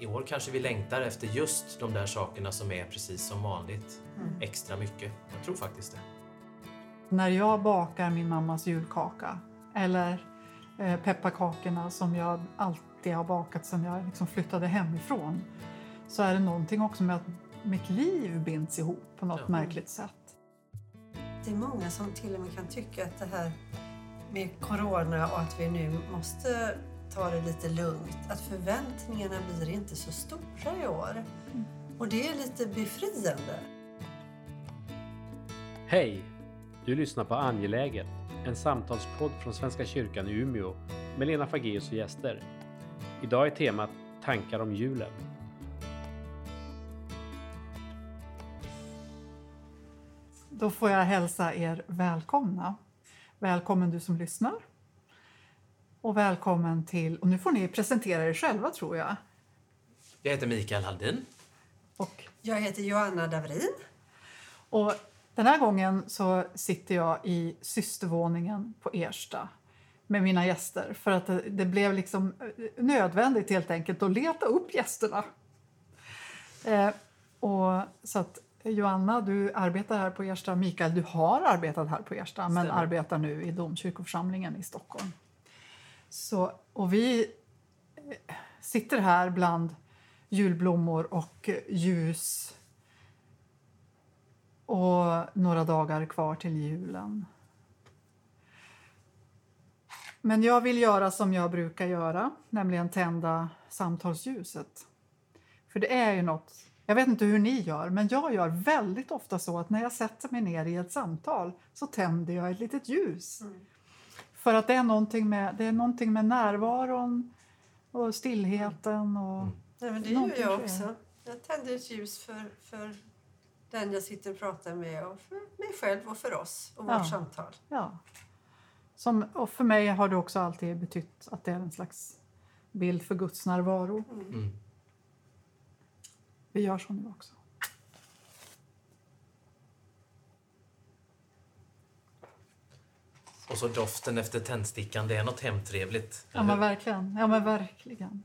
i år kanske vi längtar efter just de där sakerna som är precis som vanligt. Mm. Extra mycket. Jag tror faktiskt det. När jag bakar min mammas julkaka eller eh, pepparkakorna som jag alltid har bakat sedan jag liksom flyttade hemifrån så är det någonting också med att mitt liv binds ihop på något Ja. märkligt sätt. Det är många som till och med kan tycka att det här med corona och att vi nu måste ta det lite lugnt, att förväntningarna blir inte så stora i år. Och det är lite befriande. Hej! Du lyssnar på Angeläget, en samtalspodd från Svenska kyrkan i Umeå med Lena Fageus och gäster. Idag är temat tankar om julen. Då får jag hälsa er välkomna. Välkommen du som lyssnar. Och välkommen till, och nu får ni presentera er själva tror jag. Jag heter Mikael Haldin. Och, Jag heter Joanna Davrin. och den här gången så sitter jag i systervåningen på Ersta med mina gäster för att det, det blev liksom eh, nödvändigt helt enkelt att leta upp gästerna. Eh, och så att Joanna, du arbetar här på Ersta. Mikael, du har arbetat här på Ersta men Stämmer. arbetar nu i domkyrkoförsamlingen i Stockholm. Så, och vi eh, sitter här bland julblommor och ljus och några dagar kvar till julen. Men jag vill göra som jag brukar göra, nämligen tända samtalsljuset. För det är ju något, jag vet inte hur ni gör, men jag gör väldigt ofta så att när jag sätter mig ner i ett samtal så tänder jag ett litet ljus. Mm. För att det är någonting med, det är någonting med närvaron och stillheten och Nej, men det gör jag sker. också. Jag tänder ett ljus för, för den jag sitter och pratar med och för mig själv och för oss och vårt Ja. samtal. Ja. Som, och för mig har det också alltid betytt att det är en slags bild för Guds närvaro. Mm. Vi gör så nu också. Så doften efter tändstickan, det är något hemtrevligt. Ja, men verkligen. Ja, men verkligen.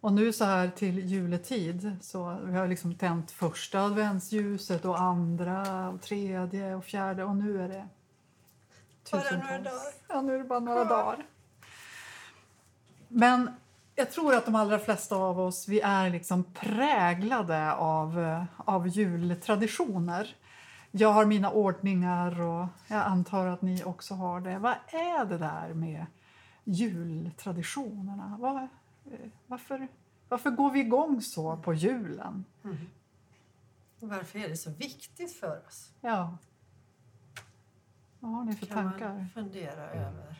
Och nu så här till juletid så vi har liksom tänt första adventsljuset och andra och tredje och fjärde och nu är det Bara tusentals. några dagar. Ja, nu är det bara några Ja. dagar. Men jag tror att de allra flesta av oss vi är liksom präglade av, eh, av jultraditioner. Jag har mina ordningar och jag antar att ni också har det. Vad är det där med jultraditionerna? Eh, varför, varför går vi igång så på julen? Varför är det så viktigt för oss? Ja. Vad har ni för kan tankar? man fundera över.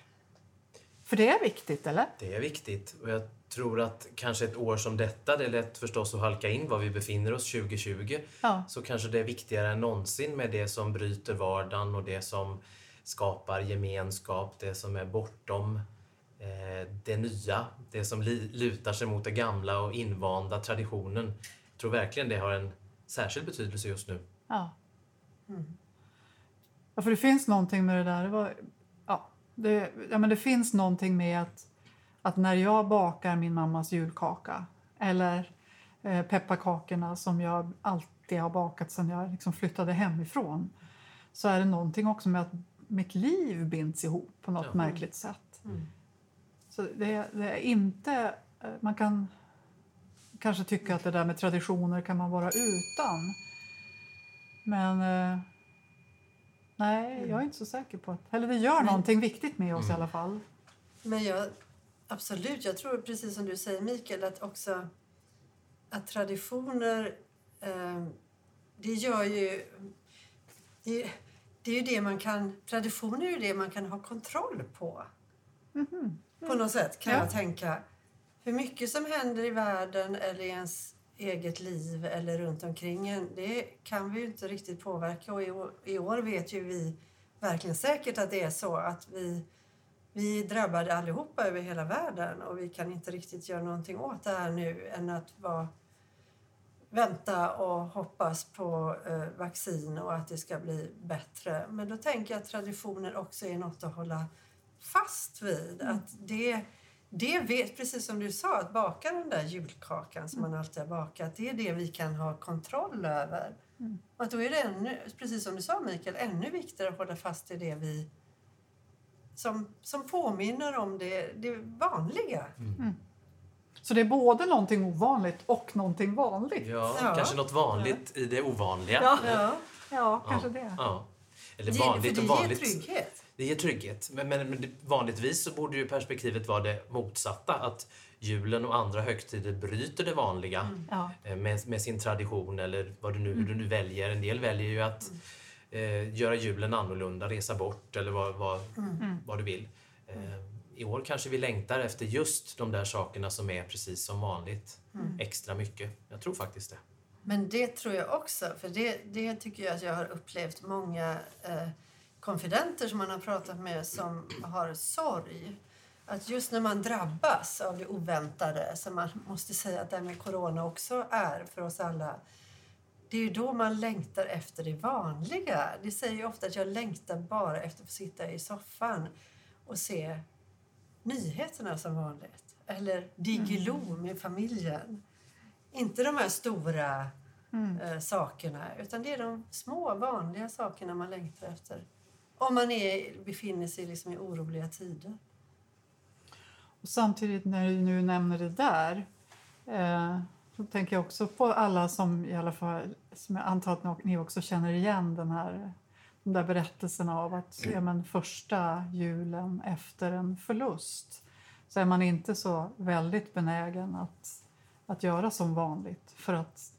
För det är viktigt, eller? Det är viktigt. Och jag tror att kanske ett år som detta, det är lätt förstås att halka in var vi befinner oss 2020. Ja. Så kanske det är viktigare än någonsin med det som bryter vardagen och det som skapar gemenskap, det som är bortom eh, det nya, det som li- lutar sig mot det gamla och invanda traditionen. Jag tror verkligen det har en särskild betydelse just nu. Ja. Mm. Ja, för det finns någonting med det där. Det, var, ja, det, ja, men det finns någonting med att, att när jag bakar min mammas julkaka eller eh, pepparkakorna som jag alltid har bakat sedan jag liksom flyttade hemifrån så är det någonting också med att mitt liv binds ihop på något Ja. märkligt sätt. Mm. Så det, det är inte... eh, Man kan kanske tycka att det där med traditioner kan man vara utan. Men eh, nej, jag är inte så säker på att... Eller det gör Men- någonting viktigt med oss i Mm. alla fall. Men jag, absolut, jag tror precis som du säger Mikael att också att traditioner, eh, det gör ju... Det, det är ju det man kan, traditioner är ju det man kan ha kontroll på. Mhm. På något sätt kan Ja. jag tänka. Hur mycket som händer i världen eller i ens eget liv eller runt omkring en, det kan vi ju inte riktigt påverka. Och i år, i år vet ju vi verkligen säkert att det är så att vi, vi är drabbade allihopa över hela världen och vi kan inte riktigt göra någonting åt det här nu än att vara, vänta och hoppas på eh, vaccin och att det ska bli bättre. Men då tänker jag att traditioner också är något att hålla fast vid. Att det, det vet, precis som du sa, att baka den där julkakan som man alltid har bakat, det är det vi kan ha kontroll över. Mm. Och att då är det ännu, precis som du sa Mikael, ännu viktigare att hålla fast i det vi som, som påminner om det, det vanliga. Så det är både någonting ovanligt och någonting vanligt. Ja, Ja. kanske något vanligt i det ovanliga. Ja. Ja, Ja, kanske det. Ja. Eller det, vanligt för och det ger vanligt. trygghet. Det ger trygghet. Men, men, men det- vanligtvis så borde ju perspektivet vara det motsatta. Att julen och andra högtider bryter det vanliga Ja. eh, med, med sin tradition eller vad du nu, hur du nu väljer. En del väljer ju att eh, göra julen annorlunda, resa bort eller vad, vad, vad du vill. Eh, I år kanske vi längtar efter just de där sakerna som är precis som vanligt. Extra mycket. Jag tror faktiskt det. Men det tror jag också, för det, det tycker jag att jag har upplevt många eh, konfidenter som man har pratat med som har sorg. Att just när man drabbas av det oväntade, som man måste säga att det här med corona också är för oss alla, det är ju då man längtar efter det vanliga. Det säger ju ofta att jag längtar bara efter att få sitta i soffan och se nyheterna som vanligt. Eller Diggiloo med familjen. Inte de här stora eh, sakerna, utan det är de små vanliga sakerna man längtar efter. Om man är, befinner sig liksom i oroliga tider. Och samtidigt när du nu nämner det där eh, så tänker jag också på alla som i alla fall, som jag antar att ni också känner igen den här de där berättelserna av att ja, men första julen efter en förlust så är man inte så väldigt benägen att, att göra som vanligt för att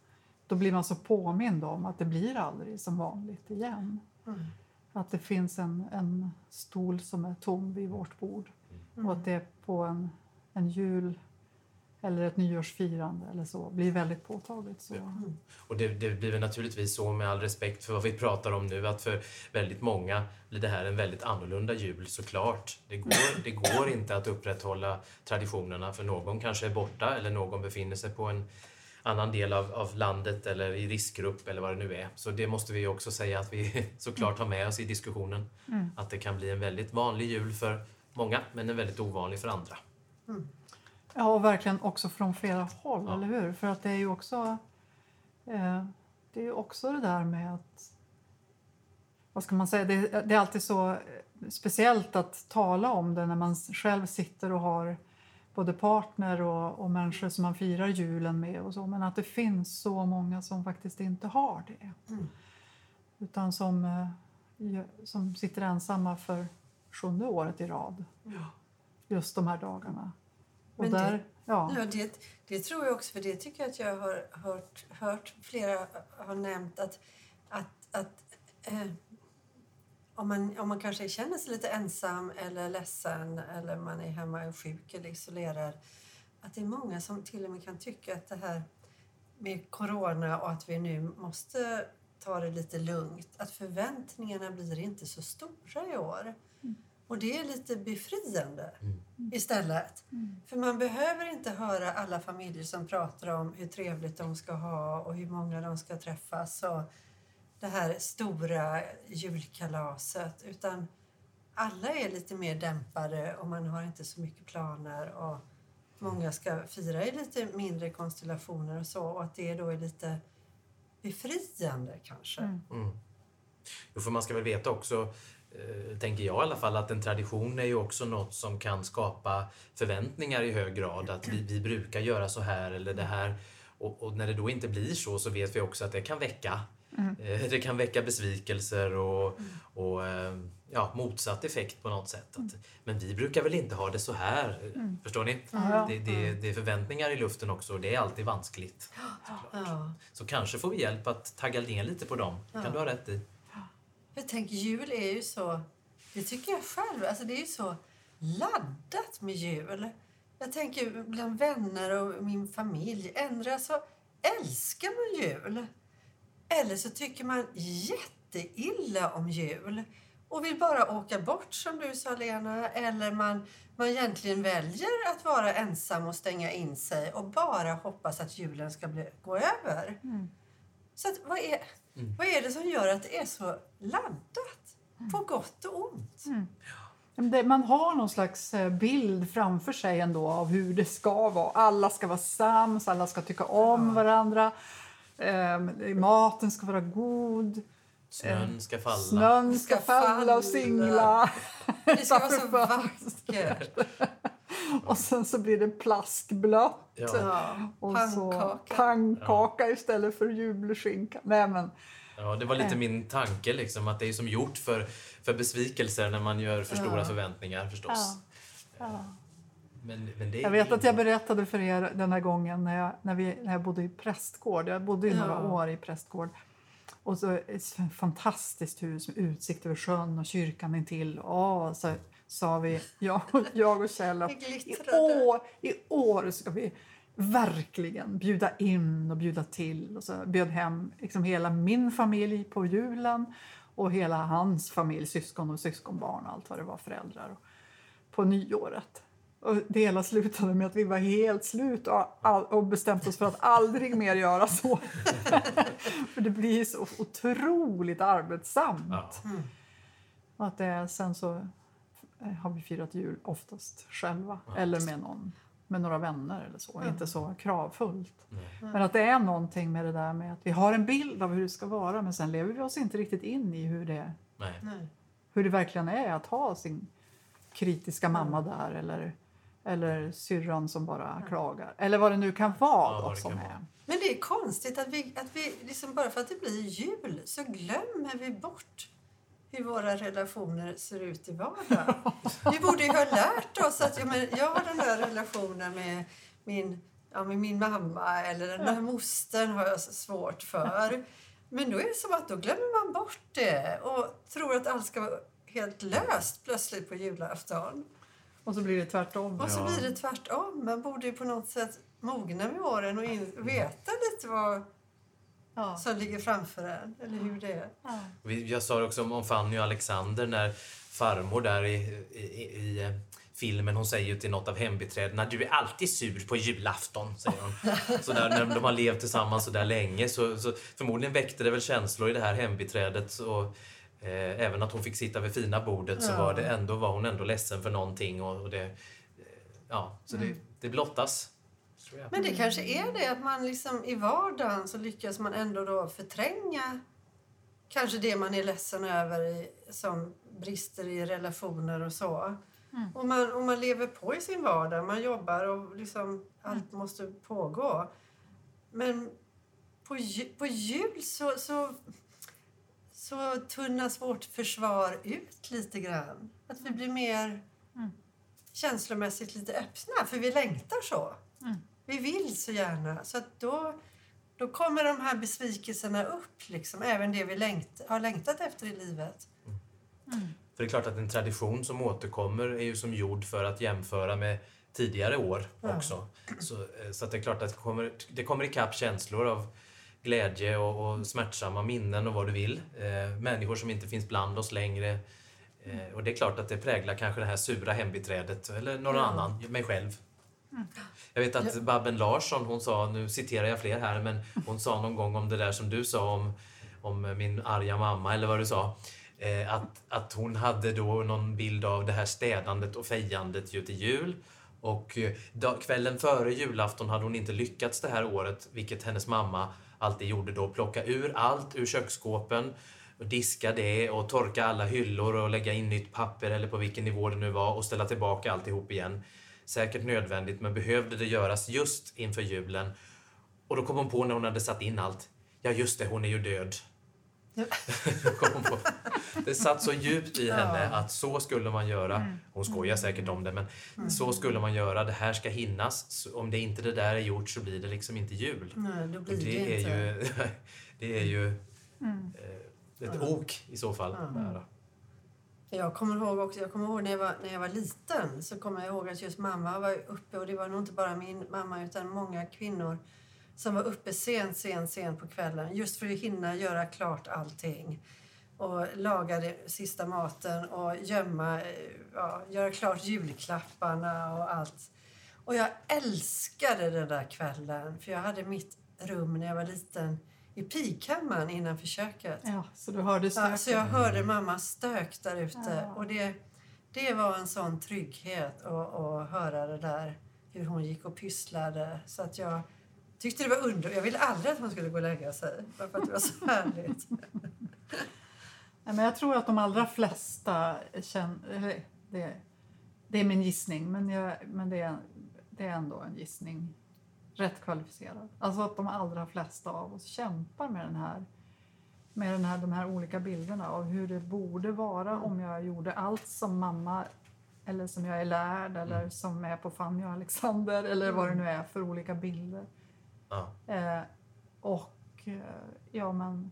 då blir man så påmind om att det blir aldrig som vanligt igen. Mm. Att det finns en, en stol som är tom vid vårt bord och att det på en, en jul eller ett nyårsfirande eller så blir väldigt påtagligt. Så. Och det, det blir naturligtvis så med all respekt för vad vi pratar om nu att för väldigt många blir det här en väldigt annorlunda jul såklart. Det går, det går inte att upprätthålla traditionerna för någon kanske är borta eller någon befinner sig på en annan del av, av landet eller i riskgrupp eller vad det nu är. Så det måste vi också säga att vi såklart har med oss i diskussionen. Att det kan bli en väldigt vanlig jul för många men en väldigt ovanlig för andra. Ja, och verkligen också från flera håll, Ja. eller hur? För att det är ju också, eh, det är ju också det där med att... Vad ska man säga? Det, det är alltid så eh, speciellt att tala om det när man själv sitter och har både partner och, och människor som man firar julen med och så. Men att det finns så många som faktiskt inte har det. Mm. Utan som, eh, som sitter ensamma för sjunde året i rad. Just de här dagarna. Men det- där, ja. Ja, det, det tror jag också, för det tycker jag att jag har hört, hört flera har nämnt att, att, att eh, om, man, om man kanske känner sig lite ensam eller ledsen eller man är hemma och sjuk eller isolerad att det är många som till och med kan tycka att det här med corona och att vi nu måste ta det lite lugnt, att förväntningarna blir inte så stora i år. Och det är lite befriande istället. För man behöver inte höra alla familjer som pratar om hur trevligt de ska ha och hur många de ska träffas och det här stora julkalaset. Utan alla är lite mer dämpade och man har inte så mycket planer och många ska fira i lite mindre konstellationer och så och att det då är lite befriande kanske. Mm. Mm. Jo, för man ska väl veta också, tänker jag i alla fall, att en tradition är ju också något som kan skapa förväntningar i hög grad. Att vi, vi brukar göra så här eller det här. Och, och när det då inte blir så, så vet vi också att det kan väcka eh, det kan väcka besvikelser och, och eh, ja, motsatt effekt på något sätt. Att, men vi brukar väl inte ha det så här, förstår ni? Ja. Det, det, det är förväntningar i luften också och det är alltid vanskligt. Så kanske får vi hjälp att tagga ner lite på dem. kan du ha rätt i. Jag tänker jul är ju så, det tycker jag själv, alltså det är ju så laddat med jul. Jag tänker bland vänner och min familj, ändra så älskar man jul. Eller så tycker man jätteilla om jul och vill bara åka bort som du sa Lena. Eller man, man egentligen väljer att vara ensam och stänga in sig och bara hoppas att julen ska bli, gå över. Så att, vad, är, vad är det som gör att det är så laddat? På gott och ont. Det, man har någon slags eh, bild framför sig ändå av hur det ska vara. Alla ska vara sams, alla ska tycka om varandra. Eh, maten ska vara god. Snön ska falla. Snön ska, Ska falla och singla. Det ska vara så vackert. Och sen så blir det plaskblött. Ja. Ja, Och så pannkaka. pannkaka istället för julskinka. Nej, men, Ja, det var lite Eh. min tanke, liksom, att det är som gjort för, för besvikelser när man gör för stora Ja. förväntningar förstås. ja. Men, men det är Jag vet ju- att jag berättade för er den här gången när jag, när vi, när jag bodde i prästgård. Jag bodde i några Ja. år i prästgård. Och så ett fantastiskt hus med utsikt över sjön och kyrkan intill. Åh, så sa vi, jag, jag och Kjell, att i år, i år ska vi verkligen bjuda in och bjuda till. Och så bjöd hem liksom hela min familj på julen och hela hans familj, syskon och syskonbarn och allt vad det var, föräldrar. Och på nyåret. Och det hela slutade med att vi var helt slut och, all, och bestämt oss för att aldrig mer göra så. för det blir så otroligt arbetsamt. Ja. Och att det, sen så har vi firat jul oftast själva Ja. eller med, någon, med några vänner eller så. Inte så kravfullt. Nej. Men att det är någonting med det där med att vi har en bild av hur det ska vara men sen lever vi oss inte riktigt in i hur det, Nej. Hur det verkligen är att ha sin kritiska mamma där eller, eller syrran som bara klagar. Eller vad det nu kan vara. Ja, då, som kan är. vara. Men det är konstigt att vi, att vi liksom bara för att det blir jul så glömmer vi bort hur våra relationer ser ut i vardagen. Vi borde ju ha lärt oss att ja, men jag har den där relationen med min, ja, med min mamma eller den där mostern har jag så svårt för. Men då är det som att då glömmer man bort det och tror att allt ska vara helt löst plötsligt på julafton. Och så blir det tvärtom. Och så blir det tvärtom. Man borde ju på något sätt mogna med åren och in, veta lite vad Ja. som ligger framför en. Eller hur det är. Ja. Jag sa det också om Fanny och Alexander när farmor där i, i, i eh, filmen, hon säger ju till något av hembiträdena, du är alltid sur på julafton, säger hon. Så där, när de har levt tillsammans så där länge så, så förmodligen väckte det väl känslor i det här hembiträdet och eh, även att hon fick sitta vid fina bordet så Ja. var det ändå, var hon ändå ledsen för någonting och, och det, eh, ja, så det, det blottas. Tror jag. Men det kanske är det att man liksom i vardagen så lyckas man ändå då förtränga kanske det man är ledsen över i, som brister i relationer och så. Och, man, och man lever på i sin vardag, man jobbar och liksom allt måste pågå. Men på, på jul så, så, så tunnas vårt försvar ut lite grann. Att vi blir mer känslomässigt lite öppna, för vi längtar så. Vi vill så gärna. Så att då, då kommer de här besvikelserna upp, liksom, även det vi längt, har längtat efter i livet. För det är klart att en tradition som återkommer är ju som gjord för att jämföra med tidigare år Ja. också. Så, eh, så att det är klart att det kommer, det kommer ikapp känslor av glädje och, och smärtsamma minnen och vad du vill. Eh, människor som inte finns bland oss längre. Eh, och det är klart att det präglar kanske det här sura hembiträdet eller någon Ja. annan, mig själv. Jag vet att Babben Larsson, hon sa, nu citerar jag fler här, men hon sa någon gång om det där som du sa om, om min arga mamma eller vad du sa. Eh, att, att hon hade då någon bild av det här städandet och fejandet ju till jul. Och eh, dag, kvällen före julafton hade hon inte lyckats det här året, vilket hennes mamma alltid gjorde då. Plocka ur allt ur köksskåpen, och diska det och torka alla hyllor och lägga in nytt papper eller på vilken nivå det nu var och ställa tillbaka alltihop igen. Säkert nödvändigt, men behövde det göras just inför julen? Och då kom hon på när hon hade satt in allt. Ja, just det, hon är ju död. kom hon på. Det satt så djupt i henne att så skulle man göra. Hon skojar säkert om det, men så skulle man göra. Det här ska hinnas. Om det inte det där är gjort så blir det liksom inte jul. Nej, då blir det, det är inte. ju, det är ju eh, ett ok i så fall. Ja. Jag kommer ihåg också, jag kommer ihåg när jag, var, när jag var liten så kommer jag ihåg att just mamma var uppe och det var nog inte bara min mamma utan många kvinnor som var uppe sent, sent, sent på kvällen just för att hinna göra klart allting. Och laga det, sista maten och gömma, ja, göra klart julklapparna och allt. Och jag älskade den där kvällen för jag hade mitt rum när jag var liten i pigkammaren innanför köket. Ja, så du hörde Ja, så jag hörde mammas stök där ute. Ja. Och det, Det var en sån trygghet att, att höra det där, hur hon gick och pysslade. Så att jag tyckte det var under. Jag ville aldrig att hon skulle gå och lägga sig, bara för att det var så härligt. Nej, men jag tror att de allra flesta känner... Det, det är min gissning, men, jag, men det, är, det är ändå en gissning. Rätt kvalificerad. Alltså att de allra flesta av oss kämpar med den här med den här, de här olika bilderna av hur det borde vara om jag gjorde allt som mamma eller som jag är lärd eller Mm. som är på Fanny och Alexander eller vad det nu är för olika bilder. Ja. Eh, och eh, ja, men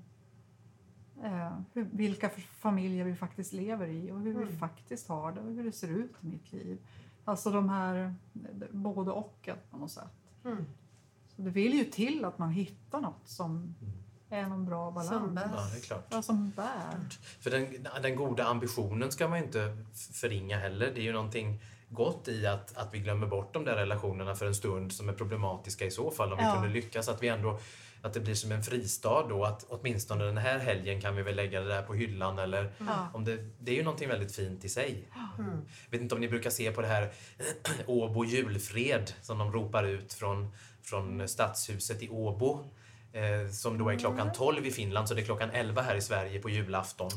eh, hur, vilka familjer vi faktiskt lever i och hur vi Mm. faktiskt har det och hur det ser ut i mitt liv. Alltså de här både och på något sätt. Mm. Så det vill ju till att man hittar något som är någon bra balans. Som bär. ja, det är klart. Ja, som bär. För den, den goda ambitionen ska man inte förringa heller. Det är ju någonting gott i att, att vi glömmer bort de där relationerna för en stund som är problematiska i så fall. Om vi Ja. kunde lyckas att vi ändå att det blir som en fristad då att åtminstone den här helgen kan vi väl lägga det där på hyllan eller Ja. om det, det är ju någonting väldigt fint i sig. Mm. vet inte om ni brukar se på det här Åbo julfred som de ropar ut från, från stadshuset i Åbo. Eh, som då är klockan 12 i Finland, så det är klockan 11 här i Sverige på julafton.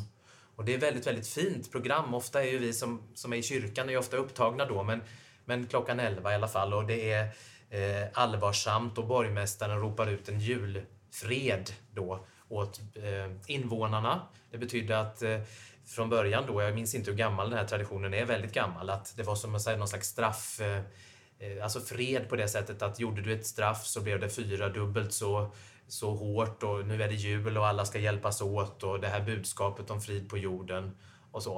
Och det är väldigt, väldigt fint program. Ofta är ju vi som, som är i kyrkan är ju ofta upptagna då, men, men klockan 11 i alla fall. Och det är eh, allvarsamt och borgmästaren ropar ut en julfred då åt eh, invånarna. Det betyder att eh, från början då, jag minns inte hur gammal den här traditionen är, väldigt gammal, att det var som att säga någon slags straff, eh, eh alltså fred på det sättet att gjorde du ett straff så blev det fyra dubbelt så, så hårt och nu är det jul och alla ska hjälpas åt och det här budskapet om frid på jorden och så.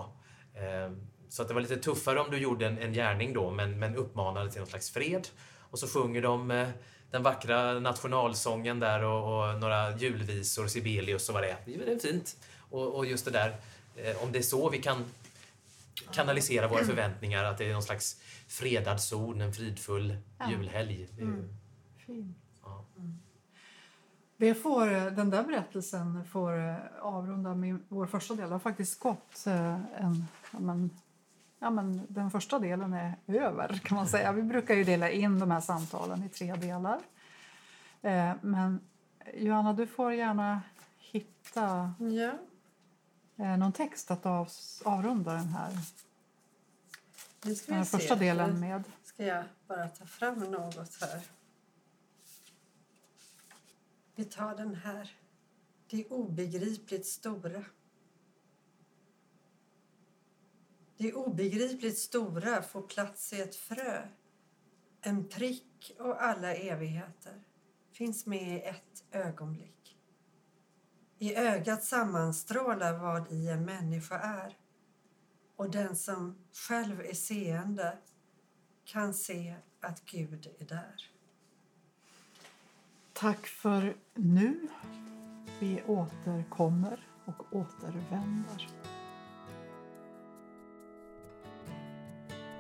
Eh, Så att det var lite tuffare om du gjorde en, en gärning då, men, men uppmanade till någon slags fred. Och så sjunger de eh, den vackra nationalsången där och, och några julvisor, Sibelius och vad det är. Det är fint. Och, och just det där, eh, om det är så vi kan kanalisera våra förväntningar, att det är någon slags fredad zon, en fridfull Ja. julhelg. Mm. Fint. Ja. Det får, den där berättelsen får eh, avrunda min, vår första del. Det har faktiskt gått eh, en... Ja, men, den första delen är över, kan man säga. Vi brukar ju dela in de här samtalen i tre delar. Eh, Men Johanna, du får gärna hitta Ja. eh, någon text att av, avrunda den här, den här vi se. första delen med. ska jag bara ta fram något här. Vi tar den här. Det obegripligt stora. Det obegripligt stora får plats i ett frö. En prick och alla evigheter finns med i ett ögonblick. I ögat sammanstrålar vad i en människa är och den som själv är seende kan se att Gud är där. Tack för nu. Vi återkommer och återvänder.